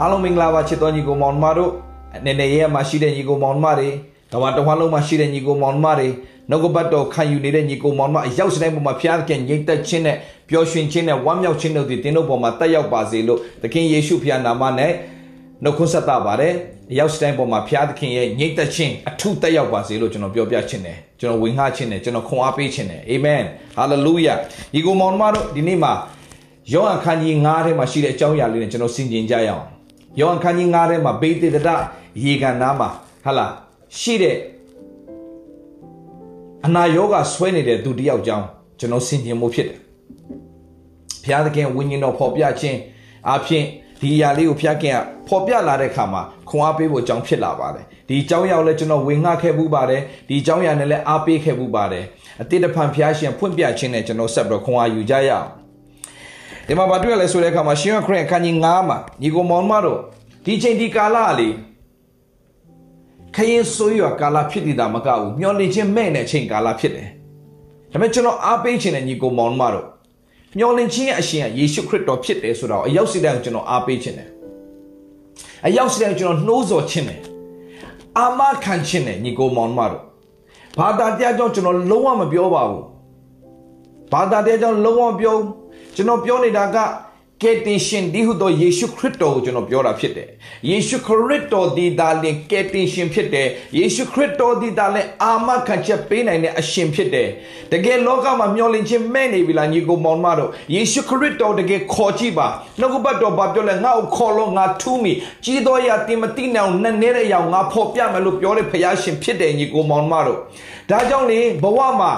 အားလုံးမင်္ဂလာပါချစ်တော်ညီကိုမောင်မတို့နည်းနည်းရဲမှာရှိတဲ့ညီကိုမောင်မတွေကမ္ဘာတစ်ဝန်းလုံးမှာရှိတဲ့ညီကိုမောင်မတွေနှုတ်ကပတ်တော်ခံယူနေတဲ့ညီကိုမောင်မအရောက်စတိုင်းပေါ်မှာဖျားခင်ငြိမ့်သက်ခြင်းနဲ့ပျော်ရွှင်ခြင်းနဲ့ဝမ်းမြောက်ခြင်းတို့ဒီတင်းတို့ပေါ်မှာတက်ရောက်ပါစေလို့သခင်ယေရှုဖျားနာမနဲ့နှုတ်ခွန်းဆက်တာပါတယ်အရောက်စတိုင်းပေါ်မှာဖျားသခင်ရဲ့ငြိမ့်သက်ခြင်းအထုတက်ရောက်ပါစေလို့ကျွန်တော်ပြောပြခြင်းတယ်ကျွန်တော်ဝင်ငှခြင်းတယ်ကျွန်တော်ခွန်အားပေးခြင်းတယ်အာမင်ဟာလေလုယာညီကိုမောင်မတို့ဒီနေ့မှာယောဟန်ခန်းကြီး9ထဲမှာရှိတဲ့အကြောင်းအရာလေးနဲ့ကျွန်တော်ဆင်ခြင်ကြရအောင် ယောဟန်ခန်းကြီး9ထဲမှာဘေးတေတရရေကန်နားမှာဟာလာရှိတဲ့အနာယောဂဆွဲနေတဲ့သူတယောက်ကြောင်းကျွန်တော်ဆင်ခြင်မှုဖြစ်တယ်ဘုရားသခင်ဝိညာဉ်တော်ဖော်ပြခြင်းအပြင်ဒီအရာလေးကိုဘုရားခင်ကဖော်ပြလာတဲ့အခါမှာခွန်အားပေးဖို့အကြောင်းဖြစ်လာပါတယ်ဒီအကြောင်းအရာကိုလည်းကျွန်တော်ဝင်ငှခဲ့မှုပါတယ်ဒီအကြောင်းအရာနဲ့လည်းအားပေးခဲ့မှုပါတယ်အတိတ်တဖန်ဘုရားရှင်ဖွင့်ပြခြင်းနဲ့ကျွန်တော်ဆက်ပြီးခွန်အားယူကြရအောင် ဒီမှာဘာတွေ့ရလဲဆိုတဲ့အခါမှာရှင်ရခရစ်အခန်းကြီး9မှာညီကိုမောင်မတို့ဒီချိန်ဒီကာလလေးခရင်ဆိုးရကာလဖြစ်နေတာမကဘူးမျောလင့်ခြင်းမဲ့တဲ့အချိန်ကာလဖြစ်တယ်ဒါပေမဲ့ကျွန်တော်အားပေးခြင်းနဲ့ညီကိုမောင်မတို့မျောလင့်ခြင်းရဲ့အရှင်ကယေရှုခရစ်တော်ဖြစ်တယ်ဆိုတော့အရောက်စီတိုင်းကိုကျွန်တော်အားပေးခြင်းတယ်အရောက်စီတိုင်းကိုကျွန်တော်နှိုးဆော်ခြင်းတယ်အာမခံခြင်းတယ်ညီကိုမောင်မတို့ဘာသာတရားကြောင့်ကျွန်တော်လုံးဝမပြောပါဘူးဘာသာတရားကြောင့်လုံးဝမပြော ကျွန်တော်ပြောနေတာကကယ်တင်ရှင်ဒီဟုသောယေရှုခရစ်တော်ကိုကျွန်တော်ပြောတာဖြစ်တယ်။ယေရှုခရစ်တော်ဒီဒါလင်ကယ်တင်ရှင်ဖြစ်တယ်။ယေရှုခရစ်တော်ဒီဒါလင်အာမခံချက်ပေးနိုင်တဲ့အရှင်ဖြစ်တယ်။တကယ်လောကမှာမျောလင့်ခြင်းမဲ့နေပြီလားညီကိုမောင်မတို့ယေရှုခရစ်တော်တကယ်ခေါ်ကြည့်ပါ။နှုတ်ကပတ်တော်ဘာပြောလဲငါ့ကိုခေါ်လို့ငါထူးမိ။ကြီးတော်ရတင်မတိနိုင်အောင်နဲ့နေတဲ့အရာငါဖော်ပြမယ်လို့ပြောတဲ့ဖခင်ရှင်ဖြစ်တယ်ညီကိုမောင်မတို့။ဒါကြောင့်လေဘဝမှာ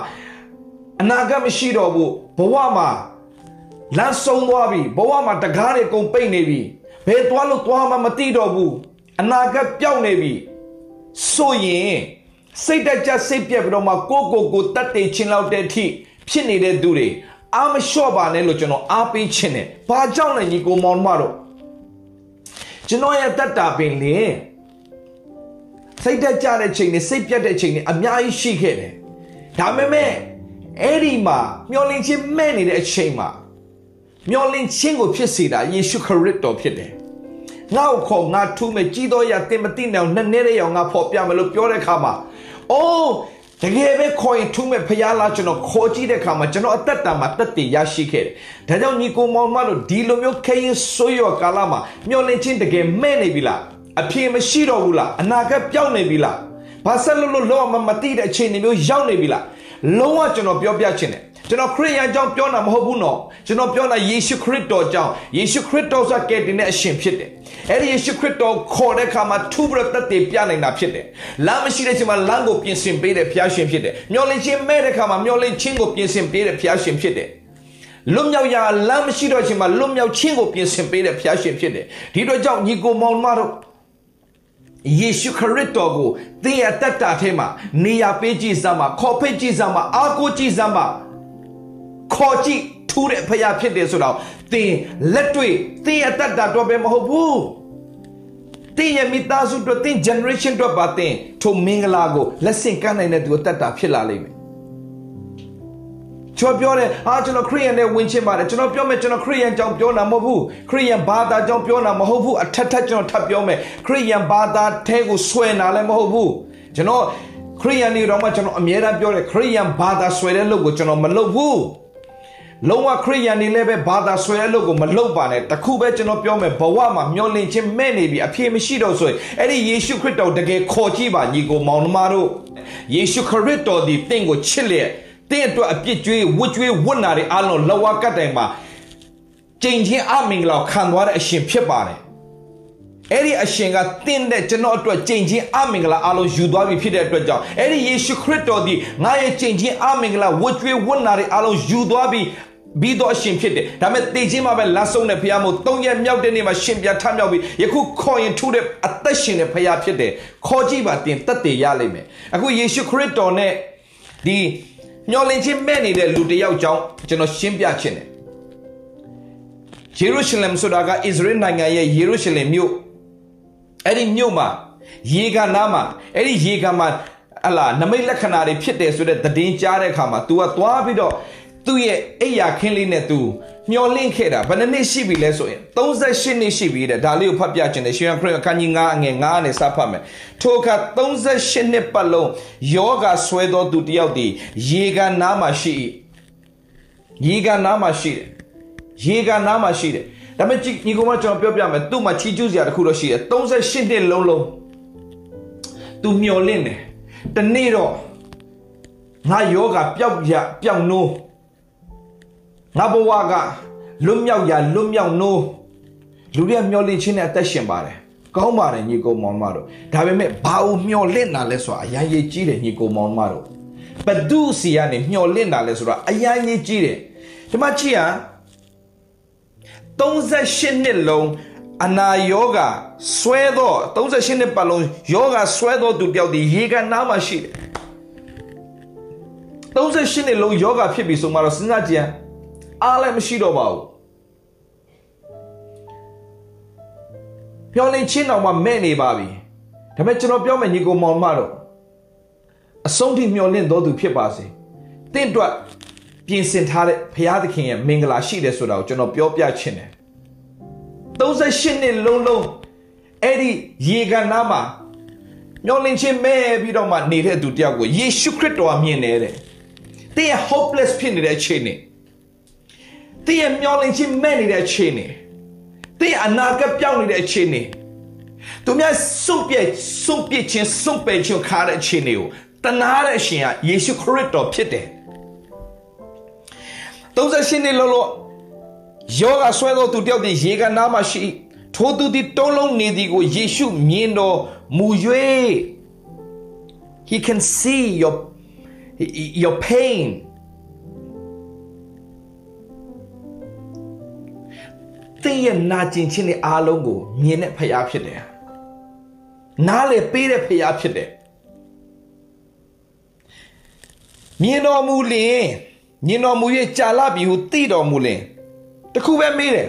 အနာဂတ်မရှိတော့ဘူးဘဝမှာ လမ်းဆုံးသွားပြီဘဝမှာတကားတွေကုန်ပိတ်နေပြီဘယ်သွားလို့သွားမှမသိတော့ဘူးအနာဂတ်ပျောက်နေပြီဆိုရင်စိတ်တကြစိတ်ပြက်ပြီးတော့မှကိုကိုကိုတတ်တည်ချင်းလောက်တဲ့အထိဖြစ်နေတဲ့သူတွေအာမလျှော့ပါနဲ့လို့ကျွန်တော်အားပေးခြင်းနဲ့ဘာကြောင့်လဲညီကိုမောင်မတို့ကျွန်တော်ရဲ့တတ်တာပင်လေစိတ်တက်ကြတဲ့ချိန်နဲ့စိတ်ပြတ်တဲ့ချိန်နဲ့အများကြီးရှိခဲ့တယ်ဒါပေမဲ့အဲ့ဒီမှာမျောလင့်ခြင်းမဲ့နေတဲ့အချိန်မှာ မျောလင့်ခြင်းကိုဖြစ်စေတာယေရှုခရစ်တော်ဖြစ်တယ်။ငါ့ကိုခေါ်ငါထူးမဲ့ကြီးတော်ရတင်မတိနေအောင်နဲ့နေတဲ့အောင်ငါဖော်ပြမယ်လို့ပြောတဲ့အခါမှာအိုးတကယ်ပဲခေါ်ရင်ထူးမဲ့ဖရားလားကျွန်တော်ခေါ်ကြည့်တဲ့အခါမှာကျွန်တော်အသက်တာမှာတက်တည်ရရှိခဲ့တယ်။ဒါကြောင့်ညီကိုမောင်မတို့ဒီလိုမျိုးခရင်ဆိုးရကာလမှာမျောလင့်ခြင်းတကယ်မဲ့နေပြီလား။အပြေမရှိတော့ဘူးလား။အနာဂတ်ပြောင်းနေပြီလား။ဘာဆက်လို့လို့လောမမတိတဲ့အခြေအနေမျိုးရောက်နေပြီလား။လုံးဝကျွန်တော်ပြောပြချင်တယ် ကျွန်တော်ခရစ်ယာန်ကြောင့်ပြောတာမဟုတ်ဘူးနော်ကျွန်တော်ပြောတာယေရှုခရစ်တော်ကြောင့်ယေရှုခရစ်တော်ဆိုကဲတင်တဲ့အရှင်ဖြစ်တယ်အဲ့ဒီယေရှုခရစ်တော်ခေါ်တဲ့အခါမှာသူ့ဘရသက်တည်ပြနိုင်တာဖြစ်တယ်လမ်းမရှိတဲ့ချိန်မှာလမ်းကိုပြင်ဆင်ပေးတဲ့ဘုရားရှင်ဖြစ်တယ်မျောလင့်ခြင်းမဲ့တဲ့အခါမှာမျောလင့်ခြင်းကိုပြင်ဆင်ပေးတဲ့ဘုရားရှင်ဖြစ်တယ်လွတ်မြောက်ရာလမ်းမရှိတော့ချိန်မှာလွတ်မြောက်ခြင်းကိုပြင်ဆင်ပေးတဲ့ဘုရားရှင်ဖြစ်တယ်ဒီတော့ကြောင့်ညီကိုမောင်မတို့ယေရှုခရစ်တော်ကိုသင်ရဲ့တက်တာထဲမှာနေရာပေးကြည့်စမ်းပါခေါ်ဖိတ်ကြည့်စမ်းပါအားကိုးကြည့်စမ်းပါ ခေါ်ကြည့်ထူးတဲ့ဖခင်ဖြစ်တယ်ဆိုတော့သင်လက်တွေ့သင်အတ္တတော့ပဲမဟုတ်ဘူးသင်ရဲ့မိသားစုတို့သင် generation တို့ပါသင်ထိုမင်္ဂလာကိုလက်ဆင့်ကမ်းနိုင်တဲ့သူအတ္တဖြစ်လာလိမ့်မယ်ကျွန်တော်ပြောတယ်ဟာကျွန်တော်ခရိယန်နဲ့ဝင်ချင်းပါတယ်ကျွန်တော်ပြောမယ်ကျွန်တော်ခရိယန်ကြောင့်ပြောတာမဟုတ်ဘူးခရိယန်ဘာသာကြောင့်ပြောတာမဟုတ်ဘူးအထက်ထက်ကျွန်တော်ထပ်ပြောမယ်ခရိယန်ဘာသာထဲကိုဆွဲနာလည်းမဟုတ်ဘူးကျွန်တော်ခရိယန်နေတော့မှကျွန်တော်အမြဲတမ်းပြောတယ်ခရိယန်ဘာသာဆွဲတဲ့လုပ်ကိုကျွန်တော်မလုပ်ဘူး လုံးဝခရိယန်နေလည်းပဲဘာသာဆွဲအလုပ်ကိုမလုပ်ပါနဲ့တခုပဲကျွန်တော်ပြောမယ်ဘဝမှာမျောလင့်ခြင်းမဲ့နေပြီအပြည့်မရှိတော့ဆိုရင်အဲ့ဒီယေရှုခရစ်တော်တကယ်ခေါ်ကြည့်ပါညီကိုမောင်နှမတို့ယေရှုခရစ်တော်ဒီတင့်ကိုချစ်လျက်တင့်အတွက်အပြစ်ကြွေးဝတ်ကြွေးဝတ်နာတွေအလုံးလဝကတ်တိုင်မှာကျင့်ချင်းအမင်္ဂလာခံသွားတဲ့အရှင်ဖြစ်ပါတယ်အဲ့ဒီအရှင်ကတင့်တဲ့ကျွန်တော်အတွက်ကြင်ချင်းအမင်္ဂလာအလုံးယူသွားပြီဖြစ်တဲ့အတွက်ကြောင့်အဲ့ဒီယေရှုခရစ်တော်ဒီငါရဲ့ကြင်ချင်းအမင်္ဂလာဝတ်ကြွေးဝတ်နာတွေအလုံးယူသွားပြီ ပြီးတော့အရှင်ဖြစ်တယ်ဒါပေမဲ့တေခြင်းမှာပဲလမ်းဆုံးတဲ့ဖခင်မို့သုံးရက်မြောက်တဲ့နေ့မှာရှင်ပြထမြောက်ပြီးယခုခေါ်ရင်ထူတဲ့အသက်ရှင်တဲ့ဖခင်ဖြစ်တယ်ခေါ်ကြည့်ပါတင်တက်တည်ရလိမ့်မယ်အခုယေရှုခရစ်တော်နဲ့ဒီမျောလင့်ခြင်းမဲ့နေတဲ့လူတစ်ယောက်ကြောင့်ကျွန်တော်ရှင်းပြခြင်းတယ်ယေရုရှလင်ဆိုတာကဣသရေလနိုင်ငံရဲ့ယေရုရှလင်မြို့အဲ့ဒီမြို့မှာရေကန်နားမှာအဲ့ဒီရေကန်မှာအလားနမိတ်လက္ခဏာတွေဖြစ်တယ်ဆိုတဲ့သတင်းကြားတဲ့အခါမှာ तू ကသွားပြီးတော့ သူ့ရဲ့အိယာခင်းလေးနဲ့သူမျောလင့်ခဲ့တာဘယ်နှစ်နှစ်ရှိပြီလဲဆိုရင်38နှစ်ရှိပြီတဲ့ဒါလေးကိုဖတ်ပြခြင်းတယ်ရှင်ခရစ်အခန်းကြီး9အငယ်9နဲ့စဖတ်မယ်ထိုအခါ38နှစ်ပတ်လုံးယောဂဆွဲသောသူတယောက်ဒီရေကန်နားမှာရှိ၏ရေကန်နားမှာရှိတယ်ရေကန်နားမှာရှိတယ်ဒါပေမဲ့ညီကောင်မကျွန်တော်ပြောပြမယ်သူ့မှာချီကျူးစရာတစ်ခုတော့ရှိတယ်38နှစ်လုံးလုံးသူမျောလင့်တယ်တနေ့တော့ငါယောဂပျောက်ရပျောက်နိုး ငါဘဝကလွတ်မြောက်ရလွတ်မြောက်နိုးလူတွေကမျောလင့်ခြင်းနဲ့အသက်ရှင်ပါတယ်ကောင်းပါတယ်ညီကောင်မောင်မတို့ဒါပေမဲ့ဘာလို့မျောလင့်တာလဲဆိုတာအရင်ရေးကြီးတယ်ညီကောင်မောင်မတို့ဘဒုစီကနေမျောလင့်တာလဲဆိုတာအရင်ရေးကြီးတယ်ဒီမှာကြည့်ရ38နှစ်လုံးအနာယောဂဆွဲသော38နှစ်ပတ်လုံးယောဂဆွဲသောသူတယောက်ဒီရေကနားမှာရှိတယ်38နှစ်လုံးယောဂဖြစ်ပြီဆိုမှတော့စဉ်းစားကြည့် အားလည်းမရှိတော့ပါဘူးပြောင်းလင်းချင်းတော်မှမဲ့နေပါပြီဒါပေမဲ့ကျွန်တော်ပြောမယ်ညီကိုမောင်မတို့အဆုံးထိမျောလင့်တော်သူဖြစ်ပါစေတင့်အတွက်ပြင်ဆင်ထားတဲ့ဘုရားသခင်ရဲ့မင်္ဂလာရှိတယ်ဆိုတာကိုကျွန်တော်ပြောပြချင်တယ်38နှစ်လုံးလုံးအဲ့ဒီရေကန်နားမှာမျောလင့်ချင်းမဲ့ပြီးတော့မှနေတဲ့သူတယောက်ကိုယေရှုခရစ်တော်ကမြင်နေတဲ့တင်း hopeless ဖြစ်နေတဲ့အခြေအနေ တင်းရဲ့မျောလင့်ခြင်းမဲ့နေတဲ့အခြေအနေတင်းအနာဂတ်ပြောင်းနေတဲ့အခြေအနေသူများစွန့်ပြဲစွန့်ပြစ်ခြင်းစွန့်ပယ်ခြင်းခါတဲ့အခြေအနေကိုတနာတဲ့အရှင်ကယေရှုခရစ်တော်ဖြစ်တယ်38နှစ်လောလောယောဂဆွဲသောသူတယောက်သည်ရေကနားမှရှိထိုသူသည်တုံးလုံးနေသည်ကိုယေရှုမြင်တော်မူ၍ he can see your your pain သင်ရဲ့နာကျင်ခြင်းတွေအားလုံးကိုမြင်တဲ့ဖရားဖြစ်တယ်နားလေပေးတဲ့ဖရားဖြစ်တယ်မြင်တော်မူလင်မြင်တော်မူ၍ကြာလပြီဟုသိတော်မူလင်တခုပဲမေးတယ်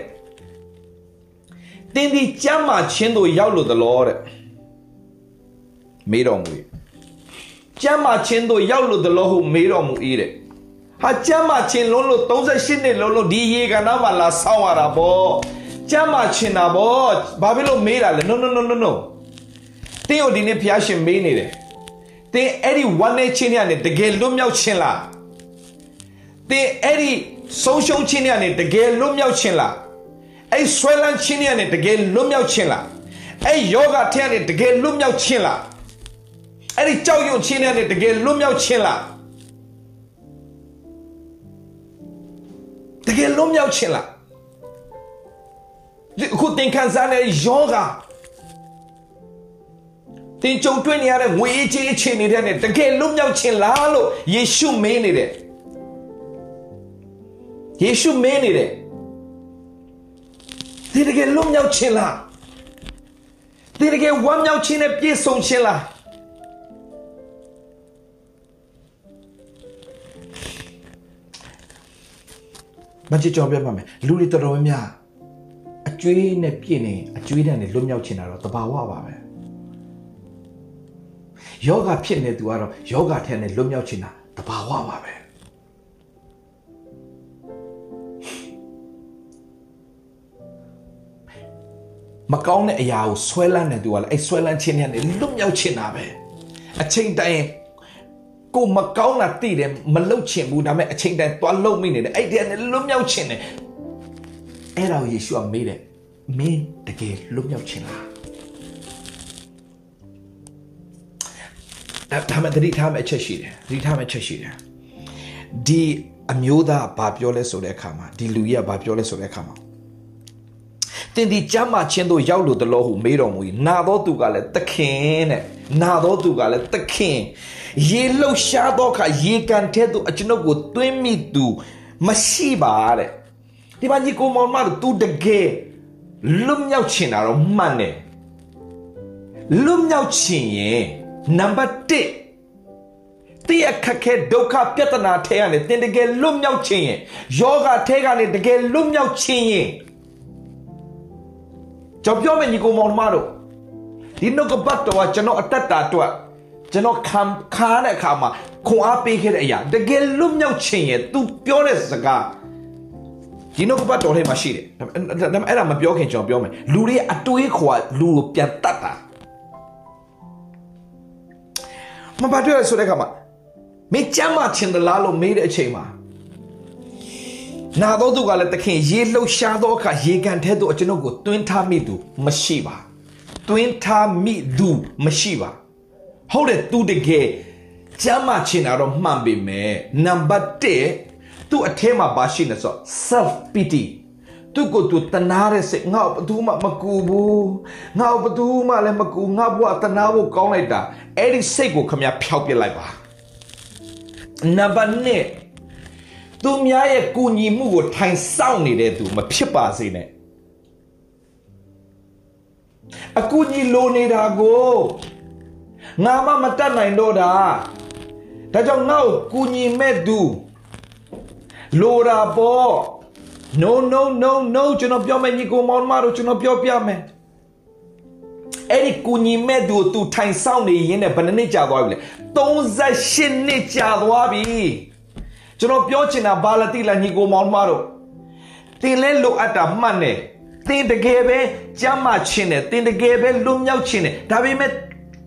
တင်းဒီကျမ်းမာခြင်းတို့ရောက်လို့သလောတဲ့မေးတော်မူ၏ကျမ်းမာခြင်းတို့ရောက်လို့သလောဟုမေးတော်မူ၏တဲ့ ဟာကျမ်းမာခြင်းလုံးလို့38နှစ်လုံးလို့ဒီရေကနာမှာလာဆောင်းရတာပေါ့ကျမ်းမာခြင်းတာပေါ့ဘာဖြစ်လို့မေးတာလဲ no no no no no တင်းကိုဒီနေ့ဖျားရှင်မေးနေတယ်တင်းအဲ့ဒီ one နဲ့ချင်းနဲ့တကယ်လွတ်မြောက်ခြင်းလားတင်းအဲ့ဒီဆုံးရှုံးခြင်းနဲ့တကယ်လွတ်မြောက်ခြင်းလားအဲ့ဆွဲလန်းခြင်းနဲ့တကယ်လွတ်မြောက်ခြင်းလားအဲ့ယောဂထဲနဲ့တကယ်လွတ်မြောက်ခြင်းလားအဲ့ဒီကြောက်ရွံ့ခြင်းနဲ့တကယ်လွတ်မြောက်ခြင်းလား တကယ်လွတ်မြောက်ခြင်းလားအခုသင်ခံစားနေတဲ့ယောဂသင်ကြုံတွေ့နေရတဲ့ငွေကြေးအခြေအနေတွေနဲ့တကယ်လွတ်မြောက်ခြင်းလားလို့ယေရှုမင်းနေတယ်ယေရှုမင်းနေတယ်ဒီတကယ်လွတ်မြောက်ခြင်းလားဒီတကယ်ဝမ်းမြောက်ခြင်းနဲ့ပြည့်စုံခြင်းလား မကြည့်ကြောင်ပြပါမယ်လူတွေတော်တော်များများအကျွေးနဲ့ပြည့်နေအကျွေးတန်းနဲ့လွတ်မြောက်ချင်တာတော့တဘာဝပါပဲယောဂဖြစ်နေသူကတော့ယောဂထဲနဲ့လွတ်မြောက်ချင်တာတဘာဝပါပဲမကောင်းတဲ့အရာကိုဆွဲလန်းနေသူကလည်းအဲ့ဆွဲလန်းခြင်းနဲ့လွတ်မြောက်ချင်တာပဲအချိန်တိုင်း ကိုမကောင်းတာသိတယ်မလုတ်ချင်ဘူးဒါပေမဲ့အချိန်တိုင်းသွားလုတ်မိနေတယ်အဲ့ဒီကနေလွတ်မြောက်ချင်တယ်အဲ့ဒါကိုယေရှုကမေးတယ်မင်းတကယ်လွတ်မြောက်ချင်လားအဲ့ဒါမှတတိထားမဲ့အချက်ရှိတယ်တတိထားမဲ့အချက်ရှိတယ်ဒီအမျိုးသားဘာပြောလဲဆိုတဲ့အခါမှာဒီလူကြီးကဘာပြောလဲဆိုတဲ့အခါမှာတင်ဒီကြမ်းမှချင်းတို့ရောက်လို့တလို့ဟုမေးတော်မူ၏နာသောသူကလည်းသခင်တဲ့ နာသောသူကလည်းသခင်ရေလှုပ်ရှားသောအခါရေကန်ထဲသို့အကျွန်ုပ်ကိုတွင်းမိသူမရှိပါတဲ့ဒီမှာညီကိုမောင်မတို့သူတကယ်လွတ်မြောက်ချင်တာတော့မှန်တယ်လွတ်မြောက်ချင်ရင်နံပါတ်1တဲ့အခက်ခဲဒုက္ခပြဿနာထဲကနေတင်တကယ်လွတ်မြောက်ခြင်းရင်ယောဂထဲကနေတကယ်လွတ်မြောက်ခြင်းရင်ကျွန်တော်ပြောမယ်ညီကိုမောင်မတို့ ဒီနှုတ်ကပတ်တော်ကကျွန်တော်အတ္တတာအတွက်ကျွန်တော်ခံခါတဲ့အခါမှာခွန်အားပေးခဲ့တဲ့အရာတကယ်လွတ်မြောက်ခြင်းရဲ့ तू ပြောတဲ့စကားဒီနောက်ကပတ်တော်ထဲမှာရှိတယ်ဒါပေမဲ့အဲ့ဒါမပြောခင်ကျွန်တော်ပြောမယ်လူတွေအတွေးခွာလူကိုပြန်တတ်တာမပါတွေ့ရဆိုတဲ့ခါမှာမင်းကြမ်းမှချင်သလားလို့မေးတဲ့အချိန်မှာနာတော်သူကလည်းတခင်ရေလှုပ်ရှားသောအခါရေကန်ထဲသို့ကျွန်ုပ်ကိုတွင်းထားမိသူမရှိပါ တွင်းထားမိသူမရှိပါဟုတ်တယ်သူတကယ်ကျမ်းမာချင်တာတော့မှန်ပေမဲ့နံပါတ်1သူ့အထဲမှာပါရှိနေဆို self pity သူကိုသူတနာတဲ့စိတ်ငါဘသူမှမကူဘူးငါဘသူမှလည်းမကူငါဘဝတနာဖို့ကောင်းလိုက်တာအဲ့ဒီစိတ်ကိုခမဖျောက်ပစ်လိုက်ပါနံပါတ်2သူများရဲ့ကူညီမှုကိုထိုင်ဆောင်နေတဲ့သူမဖြစ်ပါစေနဲ့ အကူညီလိုနေတာကိုငါမှမတတ်နိုင်တော့တာဒါကြောင့်ငါ့ကိုကူညီမဲ့သူလိုတာပေါ့ no no no no ကျွန်တော်ပြောမယ်ညီကိုမောင်မတို့ကျွန်တော်ပြောပြမယ်အဲ့ဒီကူညီမဲ့သူကိုသူထိုင်ဆောင်နေရင်းနဲ့ဘယ်နှစ်ကြာသွားပြီလဲ38နှစ်ကြာသွားပြီကျွန်တော်ပြောချင်တာဘာလတိလာညီကိုမောင်မတို့တင်လဲလိုအပ်တာမှတ်နေတ င်တကယ်ပဲကြမ်းမှချင်းတယ်တင်တကယ်ပဲလွတ်မြောက်ချင်းတယ်ဒါပေမဲ့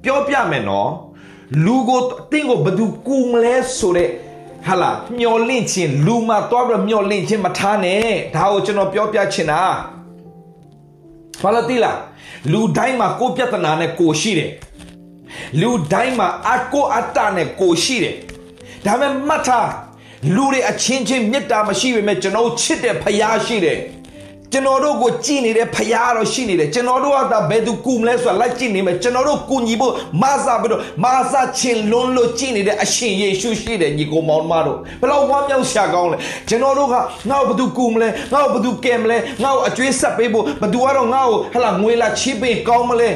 ပြောပြမယ်နော်လူကိုတင်းကိုဘယ်သူကူမလဲဆိုတဲ့ဟာလာမျောလင့်ခြင်းလူမှသွားပြီးမျောလင့်ခြင်းမထားနဲ့ဒါကိုကျွန်တော်ပြောပြချင်တာဘာလို့တိလားလူတိုင်းမှာကိုယ်ပြဿနာနဲ့ကိုရှိတယ်လူတိုင်းမှာအကိုအတ္တနဲ့ကိုရှိတယ်ဒါပေမဲ့မှတ်ထားလူတွေအချင်းချင်းမေတ္တာမရှိပေမဲ့ကျွန်တော်ချစ်တဲ့ဖရားရှိတယ် ကျွန်တော်တို့ကိုကြည်နေတဲ့ဖရားတော့ရှိနေတယ်ကျွန်တော်တို့ကဒါဘယ်သူကူမလဲဆိုတာလိုက်ကြည့်နေမယ်ကျွန်တော်တို့ကူညီဖို့မဆာပြီးတော့မဆာချင်းလွန်းလို့ကြည်နေတဲ့အရှင်ယေရှုရှိတယ်ညီကိုမောင်မတို့ဘယ်လောက်ဝမ်းမြောက်ရှာကောင်းလဲကျွန်တော်တို့ကငါ့ကိုဘယ်သူကူမလဲငါ့ကိုဘယ်သူကယ်မလဲငါ့ကိုအကျွေးဆက်ပေးဖို့ဘယ်သူကတော့ငါ့ကိုဟလာငွေလာချီးပေးကောင်းမလဲ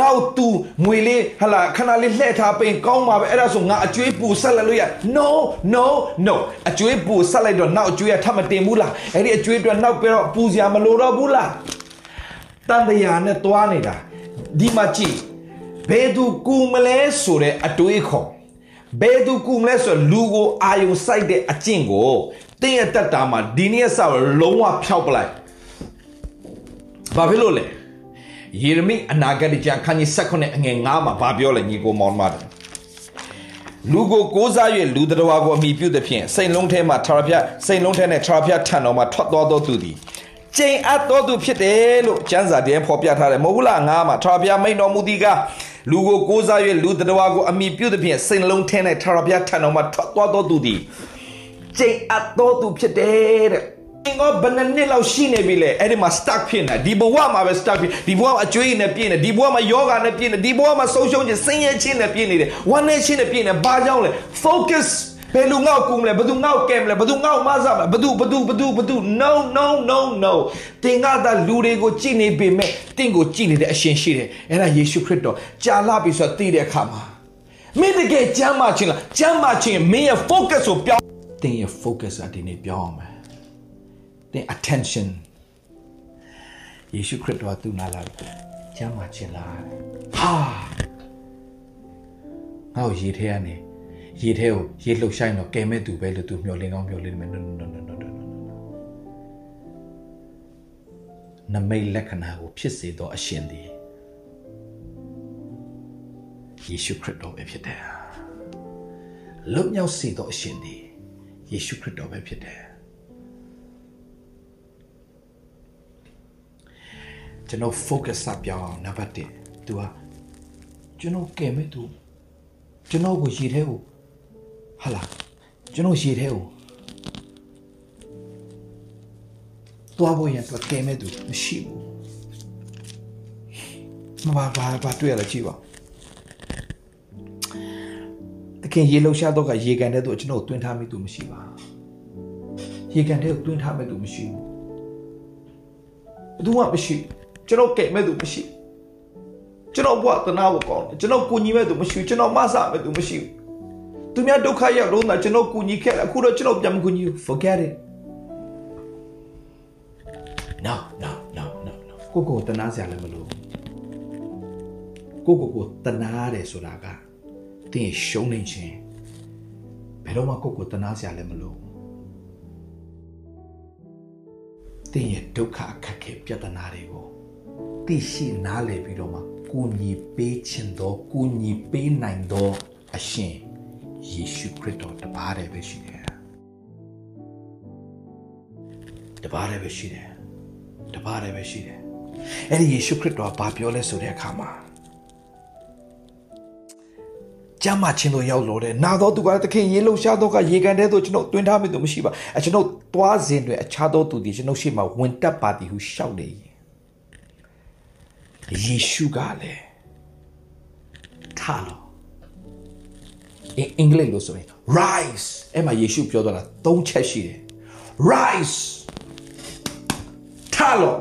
ငါ့ကို तू ငွေလေးဟလာခဏလေးလှည့်ထားပေးကောင်းပါပဲအဲ့ဒါဆိုငါအကျွေးပူဆက်လက်လို့ရ no no no အကျွေးပူဆက်လိုက်တော့နောက်အကျွေးကထပ်မတင်ဘူးလားအဲ့ဒီအကျွေးအတွက်နောက်ပြီးတော့ပူစရာမလိုတော့ဘူးလားတန်တရာနဲ့တွားနေတာဒီမှာကြည့်ဘယ်သူကူမလဲဆိုတဲ့အတွေးခေါ်ဘယ်သူကူမလဲဆိုလူကိုအာယုံစိုက်တဲ့အကျင့်ကိုတင်းရတက်တာမှာဒီနေ့ဆောက်လုံးဝဖျောက်ပလိုက်ဘာဖြစ်လို့လဲ ယေရမိအနာဂတ်ကျမ်းခန်းကြီး16အငယ်9မှာဗာပြောလဲညီကိုမောင်မတယ်လူကိုကိုးစား၍လူတော်ကိုအမိပြုသည်ဖြင့်စိတ်လုံးထဲမှာထာဝရဘုရားစိတ်လုံးထဲနဲ့ထာဝရဘုရားထံတော်မှာထွက်သွားသောသူသည်ကျိန်အပ်သောသူဖြစ်တယ်လို့ကျမ်းစာတည်းဖော်ပြထားတယ်မဟုတ်ဘူးလားငါမှာထာဝရဘုရားမိန်တော်မူသည်ကလူကိုကိုးစား၍လူတော်ကိုအမိပြုသည်ဖြင့်စိတ်လုံးထဲနဲ့ထာဝရဘုရားထံတော်မှာထွက်သွားသောသူသည်ကျိန်အပ်သောသူဖြစ်တယ်တဲ့ ငါဘယ်နှစ်လောက်ရှိနေပြီလဲအဲ့ဒီမှာ stuck ဖြစ်နေဒီဘဝမှာပဲ stuck ဖြစ်ဒီဘဝမှာအကျွေးနဲ့ပြည့်နေဒီဘဝမှာယောဂနဲ့ပြည့်နေဒီဘဝမှာဆုံးရှုံးခြင်းဆင်းရဲခြင်းနဲ့ပြည့်နေတယ်ဝမ်းနည်းခြင်းနဲ့ပြည့်နေဘာကြောင့်လဲ focus ဘယ်လူငေါ့ကူမလဲဘယ်သူငေါ့ကဲမလဲဘယ်သူငေါ့မဆာမလဲဘယ်သူဘယ်သူဘယ်သူဘယ်သူ no no no no တင်ကသာလူတွေကိုကြည်နေပေမဲ့တင့်ကိုကြည်နေတဲ့အရှင်ရှိတယ်အဲ့ဒါယေရှုခရစ်တော်ကြာလာပြီဆိုတော့သိတဲ့အခါမှာမင်းတကယ်ကျမ်းမာခြင်းလားကျမ်းမာခြင်းမင်းရဲ့ focus ကိုပြောင်းတင်ရဲ့ focus အဒီနေ့ပြောင်းအောင် မယ်တဲ့ attention ယေရှုခရစ်တော်ကသူ့နာလာကျမ်းမာခြင်းလားဟာငါ့ကိုရေထဲကနေရေထဲကိုရေလှုပ်ဆိုင်တော့ကဲမဲ့သူပဲလို့သူမျောလင်းကောင်းမျောလင်းမယ် no no no no no no နမိတ်လက္ခဏာကိုဖြစ်စေသောအရှင်သည်ယေရှုခရစ်တော်ပဲဖြစ်တယ်လွတ်မြောက်စေသောအရှင်သည်ယေရှုခရစ်တော်ပဲဖြစ်တယ် ကျွန်တော် focus စပြောင်းအောင်နံပါတ်1 तू ဟာကျွန်တော်ကဲမဲ့ तू ကျွန်တော်ကိုရေထဲကိုဟာလာကျွန်တော်ရေထဲကိုသွားဖို့ရန်သူကဲမဲ့ तू မရှိဘူးမဘာဘာဘာတွေ့ရလဲကြည့်ပါတခင်ရေလှုပ်ရှားတော့ကရေကန်တဲ့သူကျွန်တော်တွင်းထားမိသူမရှိပါရေကန်တဲ့ကိုတွင်းထားမဲ့သူမရှိဘူးဘယ်သူမှမရှိဘူး ကျွန်တော်ကဲမဲ့သူမရှိကျွန်တော်ဘဝတနာဖို့ကောင်းတယ်ကျွန်တော်ကူညီမဲ့သူမရှိကျွန်တော်မဆမဲ့သူမရှိသူများဒုက္ခရောက်တော့တာကျွန်တော်ကူညီခဲ့တယ်အခုတော့ကျွန်တော်ပြန်မကူညီဘူး forget it no no no no no ကိုကိုတနာစရာလည်းမလိုကိုကိုကိုတနာတယ်ဆိုတာကတင်းရဲ့ရှုံးနေခြင်းဘယ်တော့မှကိုယ့်ကိုတနာစရာလည်းမလိုတင်းရဲ့ဒုက္ခအခက်ခဲပြဿနာတွေကို သိရှိနားလည်ပြီးတော့မှကိုညီပေးခြင်းတော့ကိုညီပေးနိုင်တော့အရှင်ယေရှုခရစ်တော်တပါးတည်းပဲရှိတယ်တပါးတည်းပဲရှိတယ်တပါးတည်းပဲရှိတယ်အဲ့ဒီယေရှုခရစ်တော်ကဘာပြောလဲဆိုတဲ့အခါမှာကြမ်းမချင်းတို့ရောက်လို့တဲ့နာတော်သူကသခင်ရေလုံရှားတော့ကရေကန်တဲ့သို့ကျွန်တော်တွင်ထားမိသူမရှိပါအကျွန်တော်သွားစဉ်တွင်အခြားသောသူသည်ကျွန်တော်ရှေ့မှာဝင်တက်ပါသည်ဟုရှောက်နေ ယေရှုကလည်းထားလို့အင်္ဂလိပ်လို့ဆိုရင် rise အဲ့မှာယေရှုပြောတော့တာ၃ချက်ရှိတယ် rise ထားလို့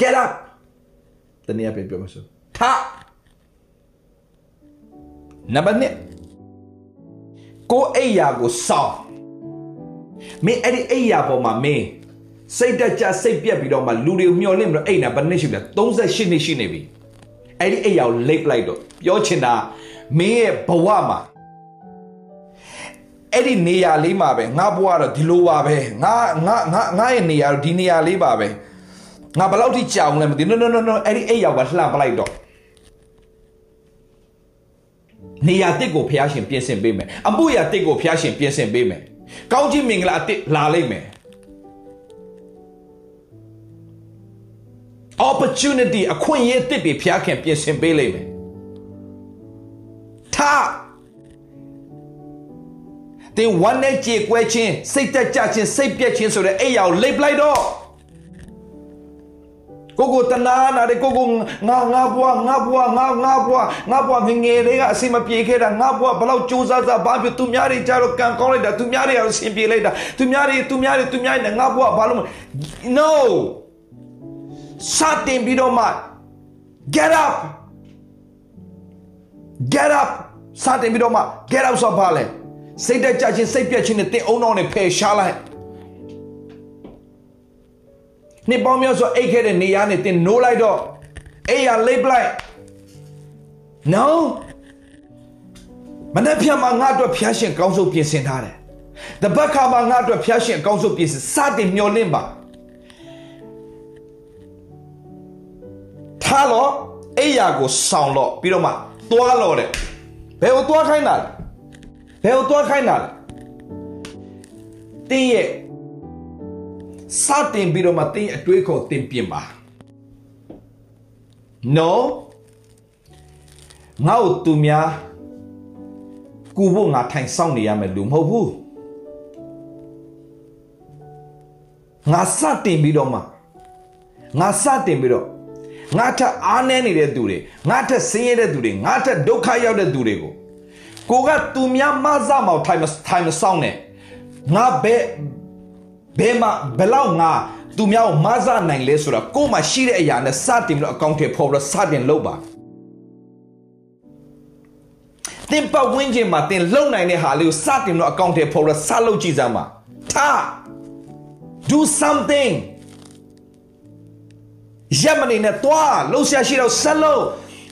get up တနည်းအားဖြင့်ပြောမစို့ထနံပါတ်1ကိုအိယာကိုစောင်းမင်းအဲ့ဒီအိယာပေါ်မှာမင်း စိတ်တက်ကြစိတ်ပြက်ပြီးတော့မှလူတွေမျောလင့်ပြီးတော့အိမ်နာဘယ်နှစ်ရှိလဲ38နှစ်ရှိနေပြီအဲ့ဒီအိယာကိုလိပ်လိုက်တော့ပြောချင်တာမင်းရဲ့ဘဝမှာအဲ့ဒီနေရာလေးမှာပဲငါဘဝတော့ဒီလိုပါပဲငါငါငါငါရဲ့နေရာတော့ဒီနေရာလေးပါပဲငါဘယ်လောက်ထိကြာအောင်လဲမသိ no no no no အဲ့ဒီအိတ်ရောက်ကလှမ်းပလိုက်တော့နေရာတစ်ကိုဖျားရှင်ပြင်ဆင်ပေးမယ်အမှုရာတစ်ကိုဖျားရှင်ပြင်ဆင်ပေးမယ်ကောင်းကြီးမင်္ဂလာတစ်လာလိမ့်မယ် opportunity အခွင့်အရေးတစ်တွေဖျားခင်ပြင်ဆင်ပေးလိမ့်မယ်ထားတင်ဝမ်းနဲ့ကြေကွဲခြင်းစိတ်တက်ကြခြင်းစိတ်ပြက်ခြင်းဆိုတဲ့အိယာကိုလိပ်ပလိုက်တော့ကိုကိုတနာနာတဲ့ကိုကိုငါငါဘွားငါဘွားငါငါဘွားငါဘွားငငယ်တွေကအစီမပြေခဲ့တာငါဘွားဘလောက်စူးစမ်းစားဘာဖြစ်သူများတွေကြတော့ကံကောင်းလိုက်တာသူများတွေကအဆင်ပြေလိုက်တာသူများတွေသူများတွေသူများတွေငါဘွားဘာလို့ no စတင်ပြီးတော့မှ get up get up စတင်ပြီးတော့မှ get up ဆိုပါလေစိတ်တက်ကြခြင်းစိတ်ပြက်ခြင်းနဲ့တင်အုံတော်နဲ့ဖယ်ရှားလိုက်နှစ်ပေါင်းများစွာအိတ်ခဲ့တဲ့နေရာနဲ့တင်နိုးလိုက်တော့အိယာလိပ်လိုက် no မနေ့ဖြန်မှာငါအတွက်ဖျားရှင်ကောင်းဆုံးပြင်ဆင်ထားတယ်တပတ်ခါမှာငါအတွက်ဖျားရှင်ကောင်းဆုံးပြင်ဆင်စတင်မျောလင့်ပါ ထားလို့အိယာကိုဆောင်လို့ပြီးတော့မှသွားလို့တဲ့ဘယ်ကိုသွားခိုင်းတာလဲဘယ်ကိုသွားခိုင်းတာလဲတင်းရဲ့စတင်ပြီးတော့မှတင်းအတွေးခေါ်တင်ပြင်ပါ no ငါ့ကိုသူများကူဖို့ငါထိုင်ဆောင်နေရမယ်လူမဟုတ်ဘူးငါစတင်ပြီးတော့မှငါစတင်ပြီးတော့ ငါထက်အားနည်းနေတဲ့သူတွေငါထက်ဆင်းရဲတဲ့သူတွေငါထက်ဒုက္ခရောက်တဲ့သူတွေကိုကိုကသူများမဆမောက်ထိုင်မထိုင်မဆောင်နဲ့ငါဘယ်ဘယ်မှာဘယ်လောက်ငါသူများကိုမဆနိုင်လဲဆိုတာကို့မှာရှိတဲ့အရာနဲ့စတင်ပြီးတော့အကောင့်ထဲပေါ်ပြီးတော့စတင်လုပ်ပါတင်ပတ်ဝန်းကျင်မှာတင်လုံနိုင်တဲ့ဟာလေးကိုစတင်ပြီးတော့အကောင့်ထဲပေါ်ပြီးတော့စလုပ်ကြည့်စမ်းပါထား do something ရက်မနေနဲ့သွားလှုပ်ရှားရှိတော့ဆက်လို့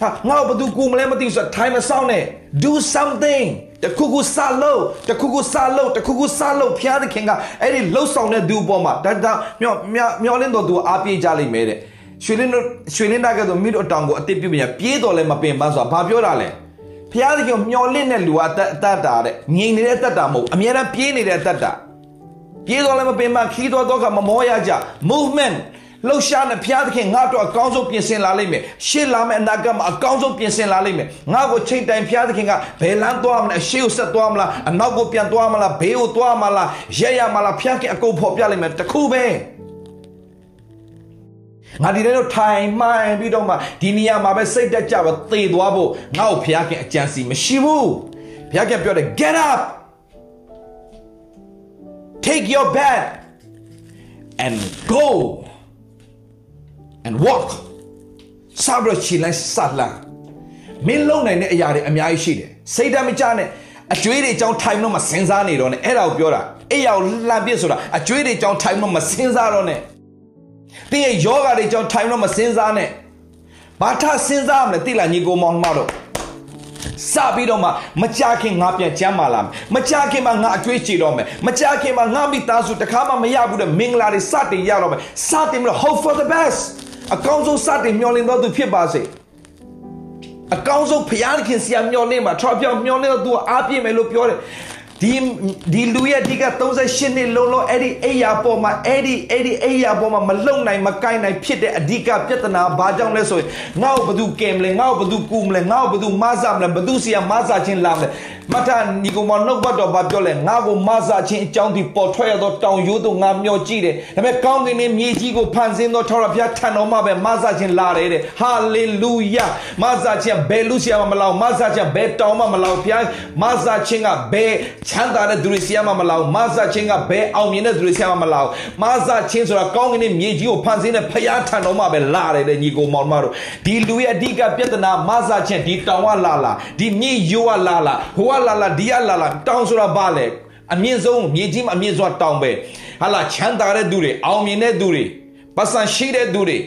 ဟာငါ့ဘာသူကူမလဲမသိဘူးဆိုတော့ time မဆောင်နဲ့ do something တခုခုစလို့တခုခုစလို့တခုခုစလို့ဖျားသခင်ကအဲ့ဒီလှုပ်ဆောင်တဲ့သူပေါ်မှာဒါဒါမျောမျောလင်းတော်သူအားပြေးကြလိမ့်မယ်တဲ့ရွှေလင်းတို့ရွှေလင်းတာကတော့မိတို့အတောင်ကိုအတစ်ပြုတ်ပြန်ပြေးတော်လဲမပင်ပန်းဆိုတာဘာပြောတာလဲဖျားသခင်မျောလင်းတဲ့လူကအတတ်အတတ်တာတဲ့ငြိမ်နေတဲ့အတတ်တာမဟုတ်အများအားပြေးနေတဲ့အတတ်တာပြေးတော်လဲမပင်ပန်းခီးတော်တော့ကမမောရကြ movement လှုပ်ရှားနေဖျားသခင်ငါ့အတွက်အကောင်းဆုံးပြင်ဆင်လာလိမ့်မယ်ရှေ့လာမယ့်အနာဂတ်မှာအကောင်းဆုံးပြင်ဆင်လာလိမ့်မယ်ငါ့ကိုချိန်တိုင်ဖျားသခင်ကဘယ်လမ်းသွားမလဲအရှေ့ကိုဆက်သွားမလားအနောက်ကိုပြန်သွားမလားဘေးကိုသွားမလားရက်ရမလားဖျားခင်အကုန်ဖော်ပြလိမ့်မယ်တခုပဲငါဒီထဲတော့ထိုင်မှန်ပြီးတော့မှဒီနေရာမှာပဲစိတ်တက်ကြပါသေသွားဖို့ငါ့ကိုဖျားခင်အကြံစီမရှိဘူးဖျားခင်ပြောတယ် get up take your bed and go and walk စဘရချီလိုက်စလာမင်းလုံနိုင်တဲ့အရာတွေအများကြီးရှိတယ်စိတ်ဓာတ်မကြနဲ့အကျွေးတွေအကြောင်း time တော့မစင်စားနေတော့နဲ့အဲ့ဒါကိုပြောတာအဲ့ရောက်လှန်ပြစ်ဆိုတာအကျွေးတွေအကြောင်း time တော့မစင်စားတော့နဲ့တင်းရဲ့ယောဂတွေအကြောင်း time တော့မစင်စားနဲ့ဘာထစဉ်းစားမလဲတိလာညီကိုမောင်မတို့စပြီးတော့မှမကြခင်ငါပြန်ကျမ်းမာလာမယ်မကြခင်မှာငါအကျွေးချေတော့မယ်မကြခင်မှာငါမိသားစုတခါမှမရဘူးတဲ့မင်္ဂလာတွေစတင်ရတော့မယ်စတင်ပြီးတော့ hope for the best အကောင်းဆုံးစတင်မျှော်လင့်တော်သူဖြစ်ပါစေအကောင်းဆုံးဖျားခင်ဆရာမျှော်လင့်မှာထောက်ပြောင်မျှော်လင့်တော့သူအားပြည့်မယ်လို့ပြောတယ်ဒီဒီလူရဲ့ဒီက38နှစ်လုံးလုံးအဲ့ဒီအိယာပေါ်မှာအဲ့ဒီအဲ့ဒီအိယာပေါ်မှာမလုံနိုင်မကိုင်းနိုင်ဖြစ်တဲ့အဓိကပြဿနာဘာကြောင့်လဲဆိုရင်ငါ့ကိုဘယ်သူကင်မလဲငါ့ကိုဘယ်သူကူမလဲငါ့ကိုဘယ်သူမဆာမလဲဘယ်သူစီကမဆာချင်းလာမလဲ မထနီကိုမနှုတ်ဘတ်တော်ဘာပြောလဲငါ့ကိုမဆာချင်းအကြောင်းဒီပေါ်ထွက်ရသောတောင်ရိုးတို့ငါမျောကြည့်တယ်ဒါပေမဲ့ကောင်းကင်နဲ့မြေကြီးကိုဖန်ဆင်းသောထောက်ရဖျားထံတော်မှာပဲမဆာချင်းလာတယ်တဲ့ဟာလေလုယာမဆာချင်းဘယ်လူစီကမလောက်မဆာချင်းဘယ်တောင်မှမလောက်ဖျားမဆာချင်းကဘယ်ချမ်းသာတဲ့သူတွေစီကမလောက်မဆာချင်းကဘယ်အောင်မြင်တဲ့သူတွေစီကမလောက်မဆာချင်းဆိုတာကောင်းကင်နဲ့မြေကြီးကိုဖန်ဆင်းတဲ့ဖျားထံတော်မှာပဲလာတယ်တဲ့ညီကိုမောင်မတို့ဒီလူရဲ့အဓိကပြဿနာမဆာချင်းဒီတောင်ကလာလာဒီမြေရိုးကလာလာဟိုကလာလာဒီကလာလာတောင်ဆိုတာဘာလဲအမြင့်ဆုံးမြေကြီးမှာအမြင့်ဆုံးတောင်ပဲဟာလာချမ်းသာတဲ့သူတွေအောင်မြင်တဲ့သူတွေပတ်စံရှိတဲ့သူတွေ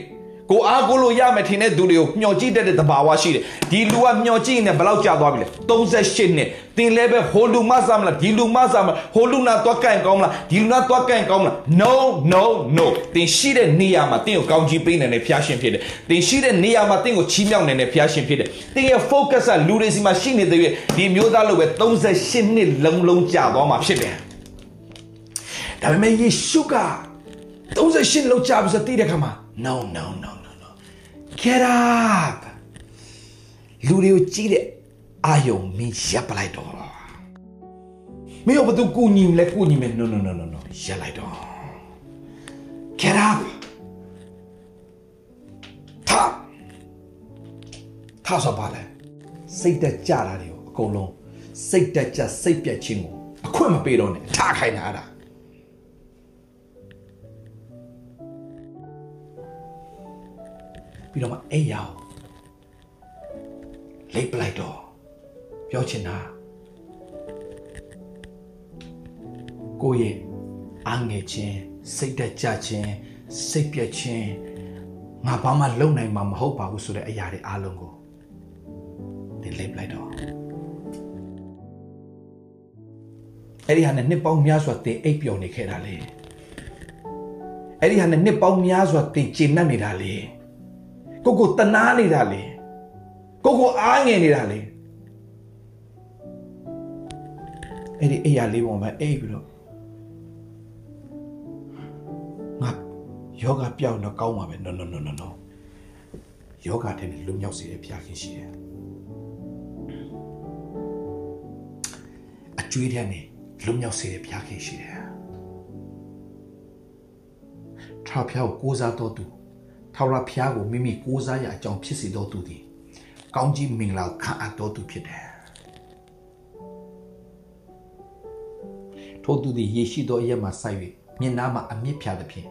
ကိုအားကိုလို့ရမယ်ထင်တဲ့သူတွေကိုမျှော်ကြည့်တတ်တဲ့သဘာဝရှိတယ်ဒီလူကမျှော်ကြည့်နေဘယ်လောက်ကြာသွားပြီလဲ38နှစ်တင်လဲပဲဟိုလူမဆာမလားဒီလူမဆာမလားဟိုလူနာသွားကန့်ကောင်းမလားဒီလူနာသွားကန့်ကောင်းမလား no no no တင်ရှိတဲ့နေရာမှာတင်ကိုကောင်းကြီးပေးနိုင်တဲ့ဖျားရှင်ဖြစ်တယ်တင်ရှိတဲ့နေရာမှာတင်ကိုချီးမြှောက်နိုင်တဲ့ဖျားရှင်ဖြစ်တယ်တင်ရဲ့ focus ကလူတွေစီမှာရှိနေတဲ့ဒီမျိုးသားလိုပဲ38နှစ်လုံးလုံးကြာသွားမှာဖြစ်တယ်ဒါပေမဲ့ယေရှုက38လောက်ကြာပြီဆိုတည်တဲ့ခါမှာ no no no no no get up လူတွေကိုကြည့်တဲ့အာယုံမင်းရပ်ပလိုက်တော့မင်းဘသူကူညီလဲကူညီမယ် no no no no no ရပ်လိုက်တော့ get up ထားထားဆိုပါလေစိတ်တက်ကြတာတွေကိုအကုန်လုံးစိတ်တက်ကြစိတ်ပြက်ခြင်းကိုအခွင့်မပေးတော့နဲ့ထားခိုင်းတာအဲ့ဒါ ပြီးတော့မှအိယာလိပ်ပလိုက်တော့ပြောချင်တာကိုယ့်ရဲ့အငယ်ချင်းစိတ်တက်ကြခြင်းစိတ်ပြက်ခြင်းငါဘာမှလုပ်နိုင်မှာမဟုတ်ပါဘူးဆိုတဲ့အရာတွေအားလုံးကိုဒီလိပ်ပလိုက်တော့အဲ့ဒီဟာနဲ့နှစ်ပေါင်းများစွာတင်အိပ်ပျော်နေခဲ့တာလေအဲ့ဒီဟာနဲ့နှစ်ပေါင်းများစွာတင်ကျဉ်နှံ့နေတာလေ ကိုကိုတနာနေတာလေကိုကိုအားငယ်နေတာလေအဲ့ဒီအိယာလေးပုံမှာအိပ်ပြီးတော့ငါယောဂပြောင်းတော့ကောင်းပါပဲ no no no no no ယောဂတဲ့လွတ်မြောက်စေတဲ့ဖျားခင်ရှိတယ်အကျွေးတဲ့နဲ့လွတ်မြောက်စေတဲ့ဖျားခင်ရှိတယ်ထာဖျားကိုကိုးစားတော်သူ ထာဝရဘုရားကိုမိမိကိုးစားရအကြောင်းဖြစ်စေတော်သူသည်ကောင်းကြီးမင်္ဂလာခံအပ်တော်သူဖြစ်တယ်ထို့သူသည်ယေရှိသောအရက်မှဆိုက်၍မျက်နှာမှအမြင့်ဖြာသဖြင့်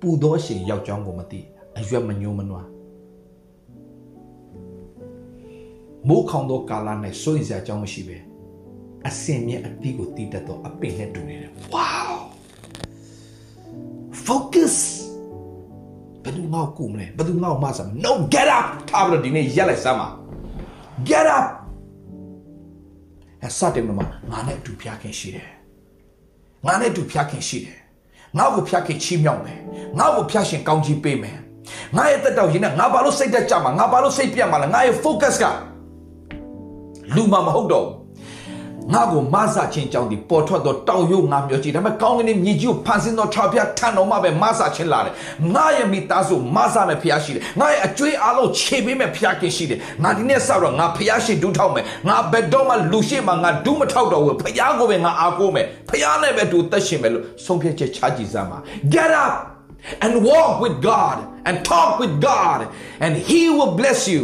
ပူသောအရှိန်ရောက်ကြောင်းကိုမသိအရွက်မညှိုးမနွားမိုးခေါင်သောကာလ၌စိုးရိမ်စရာအကြောင်းမရှိပဲအစင်မြင့်အတိကိုတည်တတ်သောအပင်နဲ့တူနေတယ် wow သူငေါ့ကူမလဲဘယ်သူငေါ့မဆမ်း no get up ထားပြီးတော့ဒီနေ့ရက်လိုက်စမ်းပါ get up အစတဲ့မှာငါနဲ့အတူဖျားခင်ရှိတယ်ငါနဲ့အတူဖျားခင်ရှိတယ်ငါ့ကိုဖျားခင်ချီးမြှောက်မယ်ငါ့ကိုဖျားရှင်ကောင်းချီးပေးမယ်ငါရဲ့တက်တော်ရင်နဲ့ငါဘာလို့စိတ်တက်ကြမှာငါဘာလို့စိတ်ပြတ်မှာလဲငါရဲ့ focus ကလူမှမဟုတ်တော့ ငါကိုမဆချင်းကြောင်းဒီပေါ်ထွက်တော့တောင်ရုပ်ငါမျိုးကြည့်ဒါပေမဲ့ကောင်းကင်မြေကြီးကိုဖန်ဆင်းတော့ထာပြထန်တော်မှပဲမဆချင်းလာတယ်ငါရဲ့မိသားစုမဆမဲ့ဖျားရှိတယ်ငါရဲ့အကျွေးအလုံးခြေပေးမဲ့ဖျားခင်ရှိတယ်ငါဒီနေ့ဆောက်တော့ငါဖျားရှိဒူးထောက်မယ်ငါဘယ်တော့မှလူရှိမှငါဒူးမထောက်တော့ဘူးဖျားကိုပဲငါအားကိုးမယ်ဖျားနဲ့ပဲတူသက်ရှင်မယ်လို့ဆုံးဖြတ်ချက်ချကြည့်စမ်းပါ get up and walk with God and talk with God and he will bless you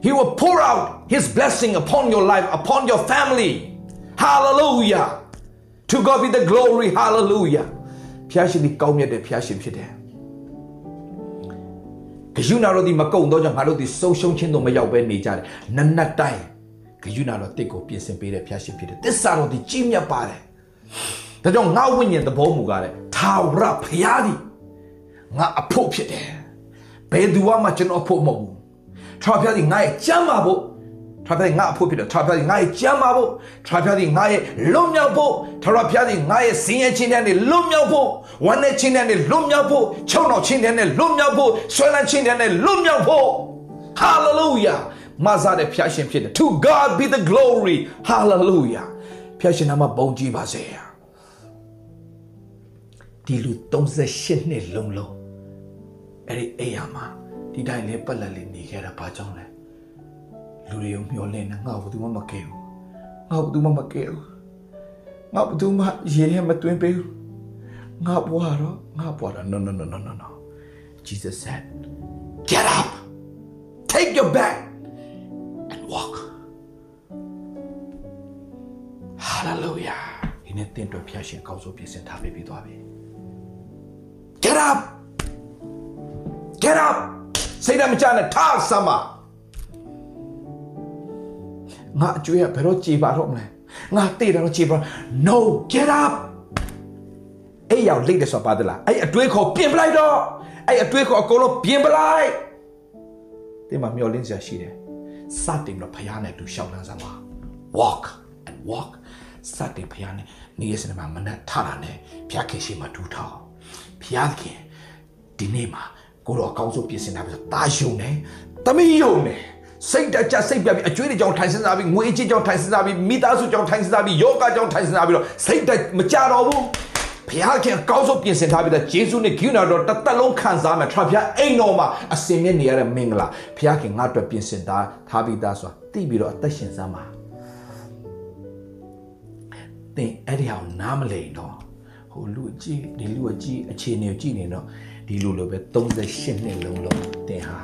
He will pour out His blessing upon your life, upon your family. Hallelujah. To God be the glory. Hallelujah. ဖျားရှင်ဒီကောင်းမြတ်တဲ့ဖျားရှင်ဖြစ်တယ်။ဂယုနာတော်ဒီမကုံတော့ကြောင့်ငါတို့ဒီဆုံးရှုံးခြင်းတို့မရောက်ပဲနေကြတယ်။နနတ်တိုင်းဂယုနာတော်တစ်ကိုပြင်ဆင်ပေးတဲ့ဖျားရှင်ဖြစ်တယ်။သစ္စာတော်ဒီကြီးမြတ်ပါတယ်။ဒါကြောင့်ငါဝိညာဉ်သဘောမူကားတဲ့ထာဝရဖျားဒီငါအဖို့ဖြစ်တယ်။ဘယ်သူမှကျွန်တော်အဖို့မဟုတ်ဘူး။ထာဝရဘုရားသည်ငါရဲ့ကြမ်းပါဖို့ ထာဝရဘုရားငါအဖို့ဖြစ်တယ်ထာဝရဘုရားသည်ငါရဲ့ကြမ်းပါဖို့ထာဝရဘုရားသည်ငါရဲ့လွတ်မြောက်ဖို့ထာဝရဘုရားသည်ငါရဲ့စင်ရဲ့ချင်းတဲ့လွတ်မြောက်ဖို့ဝမ်းနဲ့ချင်းတဲ့လွတ်မြောက်ဖို့ချုံတော်ချင်းတဲ့လွတ်မြောက်ဖို့ဆွဲလန်းချင်းတဲ့လွတ်မြောက်ဖို့ hallelujah မဆာတဲ့ဖျားရှင်ဖြစ်တယ် to god be the glory hallelujah ဖျားရှင်နာမဘုန်းကြီးပါစေဒီလူ38နှစ်လုံးလုံးအဲ့ဒီအိယာမှာဒီတိုင်းလေးပတ်လက်လေးနေခဲ့တာဘာကြောင့်လဲ လူတွေကိုမျောလင်းနေငါ့ဘာမှမကဲဘူးငါဘာမှမကဲဘူးငါဘာမှရေထဲမတွင်းပေးဘူးငါဘွားတော့ငါဘွားတော့ no no no no no no Jesus said get up take your bag and walk hallelujah ဒီနေ့တင်တော်ဖျားရှင်ကောင်းဆုံးပြင်ဆင်ထားပေးပြီးသွားပြီ get up get up စိတ်ဓာတ်မချနဲ့ထားစမ်းပါ ငါအကျွေးကဘယ်တော့ကြေပါတော့မလဲငါတေးတယ်တော့ကြေပါ no get up အဲ့ရောက်လိတ်တယ်ဆိုပါသလားအဲ့အတွေးခေါ်ပြင်ပလိုက်တော့အဲ့အတွေးခေါ်အကုန်လုံးပြင်ပလိုက်ဒီမှာမျောလင်းစရာရှိတယ်စတင်တော့ဖရားနဲ့တူရှောင်းလန်းစမ်းပါ walk and walk စတင်ဖရားနဲ့နေရစနေမှာမနဲ့ထတာနဲ့ဖျားခင်ရှိမှဒူးထောင်းဖျားခင်ဒီနေ့မှာကိုတော့အကောင်းဆုံးပြင်ဆင်တာပဲတာယုံတယ်တမီးယုံတယ် စိတ်တကြစိတ်ပြပြီးအကျွေးတွေကြောင့်ထိုင်စင်းစားပြီးငွေအချင်းကြောင့်ထိုင်စင်းစားပြီးမိသားစုကြောင့်ထိုင်စင်းစားပြီးယောဂကြောင့်ထိုင်စင်းစားပြီးတော့စိတ်တမကြတော့ဘူးဘုရားခင်ကောင်းဆုံးပြင်ဆင်ထားပြီးတော့ဂျေစုနဲ့ဂိူနာတော်တစ်သက်လုံးခံစားမယ်ထဘုရားအိမ်တော်မှာအစင်မြင့်နေရတဲ့မင်္ဂလာဘုရားခင်ငါ့အတွက်ပြင်ဆင်ထားထားပြီးသားဆိုတာသိပြီးတော့အသက်ရှင်စမ်းပါသင်အဲ့ဒီဟာကိုနားမလည်တော့ဟိုလူအကြီးဒီလူအကြီးအခြေအနေကိုကြည့်နေတော့ဒီလူလိုပဲ38နှစ်လုံးလုံးသင်ဟာ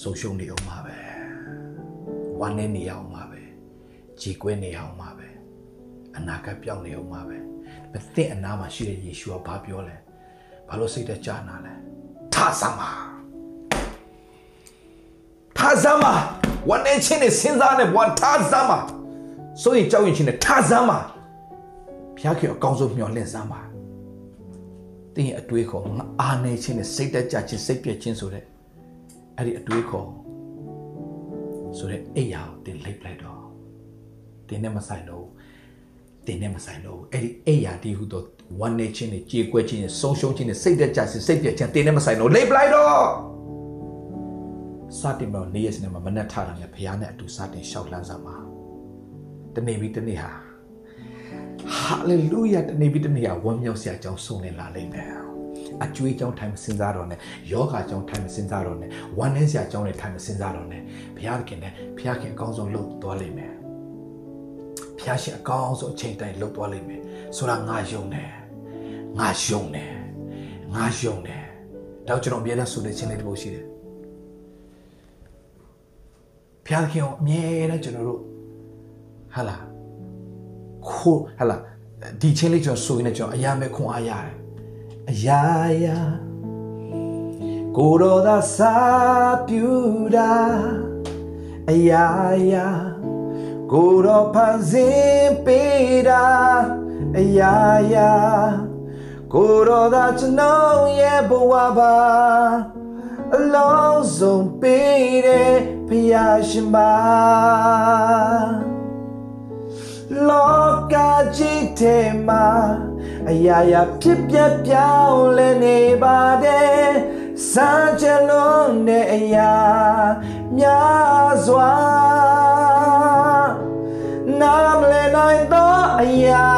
ဆုံးရှုံးနေအောင်ပါပဲ ဝမ်းနေနေအောင်ပါပဲကြည်ကွဲနေအောင်ပါပဲအနာဂတ်ပြောင်းနေအောင်ပါပဲမသိအနာမှာရှိတဲ့ယေရှုကဘာပြောလဲဘာလို့စိတ်တကြနာလဲထဆမ်းပါထဆမ်းပါဝမ်းနေချင်းနဲ့စဉ်းစားနေဘဝထဆမ်းပါဆိုရင်ကြောက်ရင်ချင်းနဲ့ထဆမ်းပါဘုရားခင်အကောင်းဆုံးမျှော်လင့်စမ်းပါတင်းရဲ့အတွေးခေါ်ငါအားနေခြင်းနဲ့စိတ်တက်ကြခြင်းစိတ်ပြည့်ခြင်းဆိုတဲ့အဲ့ဒီအတွေးခေါ် ဆိုတဲ့အိယာကိုတင်လိုက်လိုက်တော့တင်းနဲ့မဆိုင်တော့တင်းနဲ့မဆိုင်တော့အဲ့ဒီအိယာဒီဟုတော့ဝမ်းနေခြင်းနဲ့ကြေကွဲခြင်းနဲ့ဆုံးရှုံးခြင်းနဲ့စိတ်တက်ကြခြင်းစိတ်ပြည့်ခြင်းတင်းနဲ့မဆိုင်တော့လိပ်လိုက်တော့စတင်တော့နေရစနေမှာမနဲ့ထားတာနဲ့ဘုရားနဲ့အတူစတင်လျှောက်လန်းစမ်းပါတနေ့ပြီးတနေ့ဟာဟာလေလုယာတနေ့ပြီးတနေ့ဟာဝမ်းမြောက်စရာအကြောင်းဆုံးနေလာလိမ့်မယ် အကျွေးကြောင်းထိုင်မစင်စားတော့နဲ့ယောဂါကြောင်းထိုင်မစင်စားတော့နဲ့ဝမ်းနည်းစရာကြောင်းတွေထိုင်မစင်စားတော့နဲ့ဘုရားခင်နဲ့ဘုရားခင်အကောင်းဆုံးလှုပ်သွားလိမ့်မယ်ဘုရားရှင်အကောင်းဆုံးအချိန်တိုင်းလှုပ်သွားလိမ့်မယ်ဆိုတာငါယုံတယ်ငါယုံတယ်ငါယုံတယ်တော့ကျွန်တော်အမြဲတမ်းဆိုနေခြင်းလေးတစ်ပုဒ်ရှိတယ်ဘုရားခင်ကိုအမြဲတမ်းကျွန်တော်တို့ဟာလားခိုးဟာလားဒီချင်းလေးကျွန်တော်ဆိုရင်လည်းကျွန်တော်အရာမဲ့ခွန်အားရတယ် အရာရာကိုတော်သာစာပြူတာအရာရာကိုတော်ဖန်ဆင်းပေးတာအရာရာကိုတော်သာကျွန်တော်ရဲ့ဘဝပါအလုံးစုံပေးတဲ့ဖယားရှင်ပါလောကကြီးထဲမှာ အရာရာဖြစ်ပြပြောင်းလဲနေပါတယ်စံချလုံးနဲ့အရာများစွာနာမလဲနိုင်သောအရာ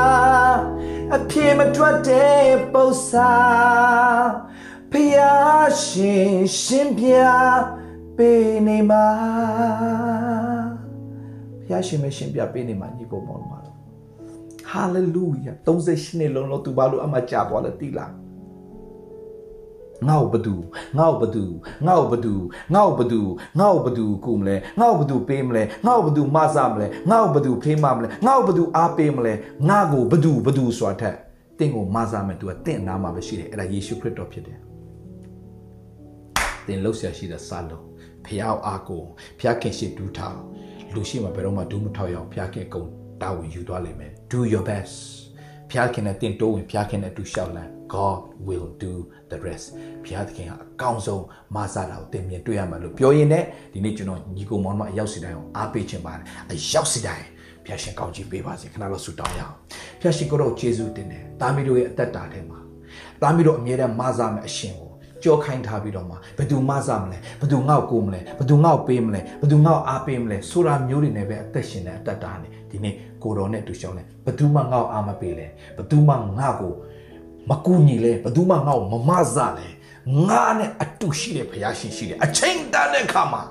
အပြေမထွက်တဲ့ပု္ပ္ပာဖျားရှင်ရှင်ပြပေးနေမှာဖျားရှင်မရှင်ပြပေးနေမှာညီကိုမောင်မှာ ဟာလေလုယာ38နှစ်လုံးလုံးသူဘာလို့အမှကြာသွားလဲတိလားငါ့ဘသူငါ့ဘသူငါ့ဘသူငါ့ဘသူငါ့ဘသူကုမလဲငါ့ဘသူပေးမလဲငါ့ဘသူမဆမလဲငါ့ဘသူဖေးမမလဲငါ့ဘသူအားပေးမလဲငါ့ကိုဘသူဘသူဆိုတာထက်တင့်ကိုမဆမယ်သူကတင့်နာမှာပဲရှိတယ်အဲ့ဒါယေရှုခရစ်တော်ဖြစ်တယ်တင်လှုပ်ရှားရှိတဲ့စာလုံးဖះအားကိုဖះခင်ရှိဒူးထောင်လူရှိမှဘယ်တော့မှဒူးမထောက်ရအောင်ဖះခင်ကုံတာဝန်ယူသွားလိမ့်မယ် do your best ဖဖျားခင်နဲ့တင်တိုးဝင်ဖျားခင်နဲ့အတူရှောက်လန်း God will do the rest ဖျားသခင်ကအကောင်းဆုံးမဆတာကိုတင်မြင်တွေ့ရမှာလို့ပြောရင်းနဲ့ဒီနေ့ကျွန်တော်ညီကိုမောင်မအရောက်စီတိုင်းကိုအားပေးခြင်းပါတယ်အရောက်စီတိုင်းဖျားရှင်ကောင်းချီးပေးပါစေခဏတော့ဆုတောင်းရအောင်ဖျားရှင်ကိုတော့ယေရှုတင်တယ်တာမီတို့ရဲ့အသက်တာထဲမှာတာမီတို့အမြဲတမ်းမဆမယ်အရှင်ကိုကြောခိုင်းထားပြီးတော့မှဘယ်သူမဆမလဲဘယ်သူငေါ့ကိုမလဲဘယ်သူငေါ့ပေးမလဲဘယ်သူငေါ့အားပေးမလဲဆိုတာမျိုးတွေနဲ့ပဲအသက်ရှင်တဲ့အသက်တာနဲ့ဒီနေ့ ကိုတော်နဲ့တူရှောင်းလဲဘယ်သူမှငေါ့အားမပေးလဲဘယ်သူမှငါ့ကိုမကူညီလဲဘယ်သူမှငေါ့မမဆလဲငါနဲ့အတူရှိတဲ့ဘုရားရှင်ရှိတယ်အချိန်တန်တဲ့အခါမှာ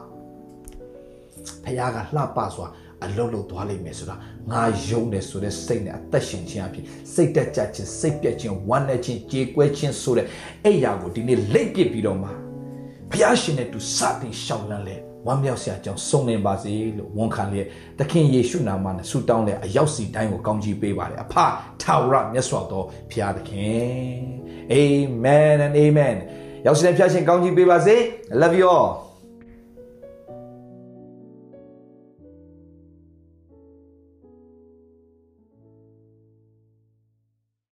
ဘုရားကလှပစွာအလုံးလုံးသွားလိမ့်မယ်ဆိုတာငါယုံတယ်ဆိုတဲ့စိတ်နဲ့အသက်ရှင်ခြင်းအဖြစ်စိတ်တက်ကြခြင်းစိတ်ပြက်ခြင်းဝမ်းနည်းခြင်းကြေကွဲခြင်းဆိုတဲ့အဲ့ရာကိုဒီနေ့လိတ်ပစ်ပြီးတော့မှဘုရားရှင်နဲ့တူစတင်ရှောင်လန်းလဲ ဝမ်းမြောက်စရာကြောင့်စုံလင်ပါစေလို့ဝန်ခံလျက်သခင်ယေရှုနာမနဲ့ဆုတောင်းလဲအရောက်စီတိုင်းကိုကောင်းချီးပေးပါတယ်အဖထာဝရမြတ်စွာသောဘုရားသခင် Amen and amen ရောက်စီတိုင်းဖျားရှင်ကောင်းချီးပေးပါစေ I love you all